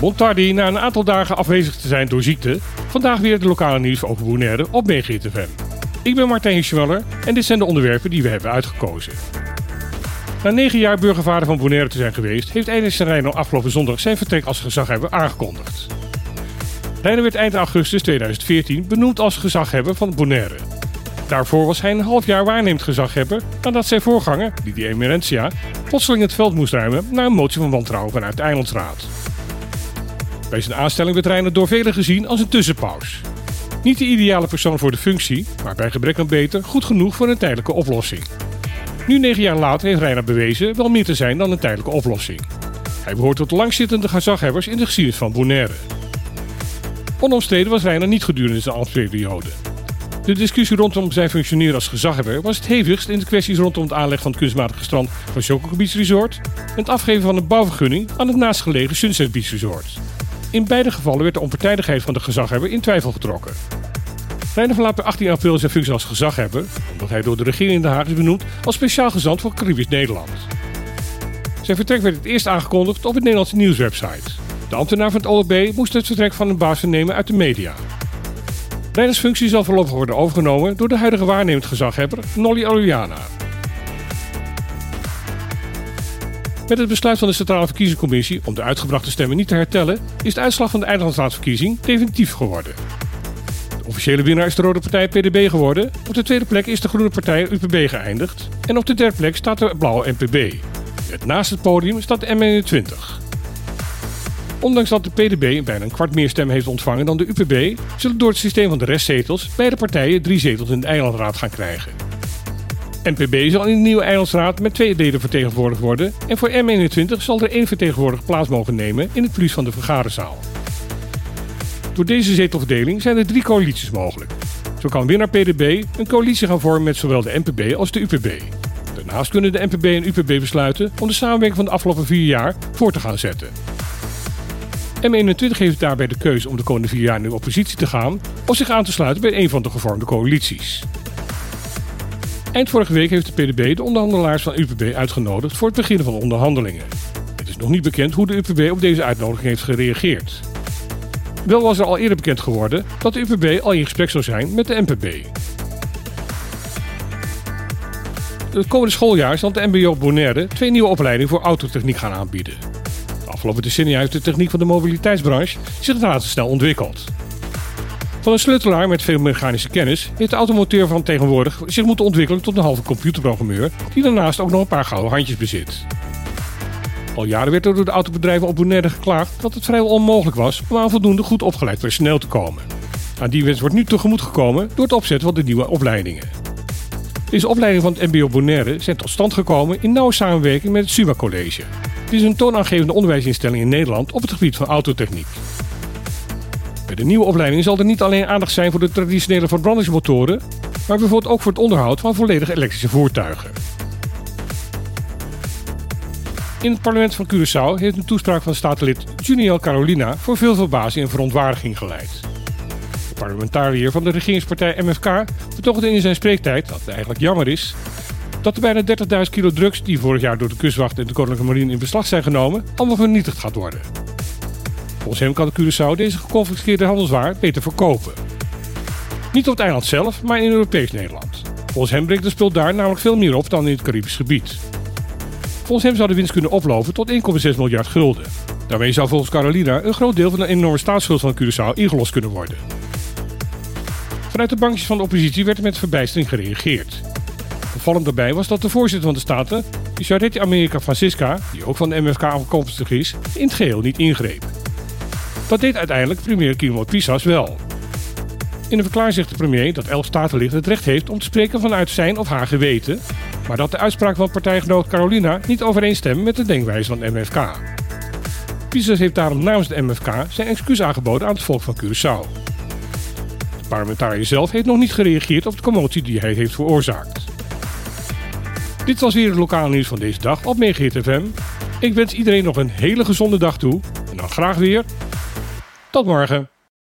Montardi, na een aantal dagen afwezig te zijn door ziekte, vandaag weer de lokale nieuws over Bonaire op MeeGTFM. Ik ben Martijn Schweller en dit zijn de onderwerpen die we hebben uitgekozen. Na negen jaar burgervader van Bonaire te zijn geweest, heeft Enes Reino afgelopen zondag zijn vertrek als gezaghebber aangekondigd. Reino werd eind augustus 2014 benoemd als gezaghebber van Bonaire. Daarvoor was hij een half jaar waarnemend gezaghebber nadat zijn voorganger, Didier Emerentia, plotseling het veld moest ruimen na een motie van wantrouwen vanuit de Eilandsraad. Bij zijn aanstelling werd Reiner door velen gezien als een tussenpaus. Niet de ideale persoon voor de functie, maar bij gebrek aan beter goed genoeg voor een tijdelijke oplossing. Nu negen jaar later heeft Reiner bewezen wel meer te zijn dan een tijdelijke oplossing. Hij behoort tot de langzittende gezaghebbers in de geschiedenis van Bonaire. Onomstreden was Reiner niet gedurende zijn ambtsperiode. De discussie rondom zijn functioneren als gezaghebber was het hevigst in de kwesties rondom het aanleg van het kunstmatige strand van Choco Resort en het afgeven van een bouwvergunning aan het naastgelegen Sunset Beach Resort. In beide gevallen werd de onpartijdigheid van de gezaghebber in twijfel getrokken. Reiner verlaat per 18 april zijn functie als gezaghebber, omdat hij door de regering in Den Haag is benoemd als speciaal gezant voor Caribisch Nederland. Zijn vertrek werd het eerst aangekondigd op het Nederlandse nieuwswebsite. De ambtenaar van het OLB moest het vertrek van een baas vernemen uit de media. Reiners functie zal voorlopig worden overgenomen door de huidige waarnemend gezaghebber Nolly Oliana. Met het besluit van de Centrale Verkiezingscommissie om de uitgebrachte stemmen niet te hertellen, is de uitslag van de Eilandsraadsverkiezing definitief geworden. De officiële winnaar is de Rode Partij PDB geworden, op de tweede plek is de Groene Partij UPB geëindigd en op de derde plek staat de Blauwe NPB. Net naast het podium staat de M21. Ondanks dat de PDB bijna een kwart meer stemmen heeft ontvangen dan de UPB, zullen door het systeem van de restzetels beide partijen drie zetels in de eilandraad gaan krijgen. NPB zal in de nieuwe eilandsraad met twee leden vertegenwoordigd worden en voor M21 zal er één vertegenwoordiger plaats mogen nemen in het plus van de vergaderzaal. Door deze zetelverdeling zijn er drie coalities mogelijk. Zo kan winnaar PDB een coalitie gaan vormen met zowel de NPB als de UPB. Daarnaast kunnen de NPB en UPB besluiten om de samenwerking van de afgelopen vier jaar voor te gaan zetten. M21 heeft daarbij de keuze om de komende vier jaar in de oppositie te gaan of zich aan te sluiten bij een van de gevormde coalities. Eind vorige week heeft de PDB de onderhandelaars van UPB uitgenodigd voor het beginnen van onderhandelingen. Het is nog niet bekend hoe de UPB op deze uitnodiging heeft gereageerd. Wel was er al eerder bekend geworden dat de UPB al in gesprek zou zijn met de NPB. Het komende schooljaar zal de MBO Bonaire twee nieuwe opleidingen voor autotechniek gaan aanbieden. Afgelopen decennia heeft de techniek van de mobiliteitsbranche zich snel ontwikkeld. Van een sleutelaar met veel mechanische kennis heeft de automonteur van tegenwoordig zich moeten ontwikkelen tot een halve computerprogrammeur die daarnaast ook nog een paar gouden handjes bezit. Al jaren werd er door de autobedrijven op Bonaire geklaagd dat het vrijwel onmogelijk was om aan voldoende goed opgeleid personeel te komen. Aan die wens wordt nu tegemoet gekomen door het opzetten van de nieuwe opleidingen. Deze opleidingen van het MBO Bonaire zijn tot stand gekomen in nauwe samenwerking met het SUMA College. Dit is een toonaangevende onderwijsinstelling in Nederland op het gebied van autotechniek. Bij de nieuwe opleiding zal er niet alleen aandacht zijn voor de traditionele verbrandingsmotoren, maar bijvoorbeeld ook voor het onderhoud van volledig elektrische voertuigen. In het parlement van Curaçao heeft een toespraak van statenlid Juniel Carolina voor veel verbazing en verontwaardiging geleid. De parlementariër van de regeringspartij MFK betoogde in zijn spreektijd dat het eigenlijk jammer is dat de bijna 30.000 kilo drugs die vorig jaar door de kustwacht en de Koninklijke Marine in beslag zijn genomen, allemaal vernietigd gaat worden. Volgens hem kan de Curaçao deze geconfiskeerde handelswaar beter verkopen. Niet op het eiland zelf, maar in Europees Nederland. Volgens hem brengt het spul daar namelijk veel meer op dan in het Caribisch gebied. Volgens hem zou de winst kunnen oplopen tot 1,6 miljard gulden. Daarmee zou volgens Carolina een groot deel van de enorme staatsschuld van Curaçao ingelost kunnen worden. Vanuit de bankjes van de oppositie werd er met verbijstering gereageerd. Opvallend daarbij was dat de voorzitter van de Staten, Charette America Francisca, die ook van de MFK afkomstig is, in het geheel niet ingreep. Dat deed uiteindelijk premier Guillermo Pisas wel. In de verklaring zegt de premier dat elk statenlid het recht heeft om te spreken vanuit zijn of haar geweten, maar dat de uitspraak van partijgenoot Carolina niet overeenstemt met de denkwijze van het MFK. Pisas heeft daarom namens de MFK zijn excuus aangeboden aan het volk van Curaçao. De parlementariër zelf heeft nog niet gereageerd op de commotie die hij heeft veroorzaakt. Dit was weer het lokale nieuws van deze dag op Megahit FM. Ik wens iedereen nog een hele gezonde dag toe en dan graag weer tot morgen.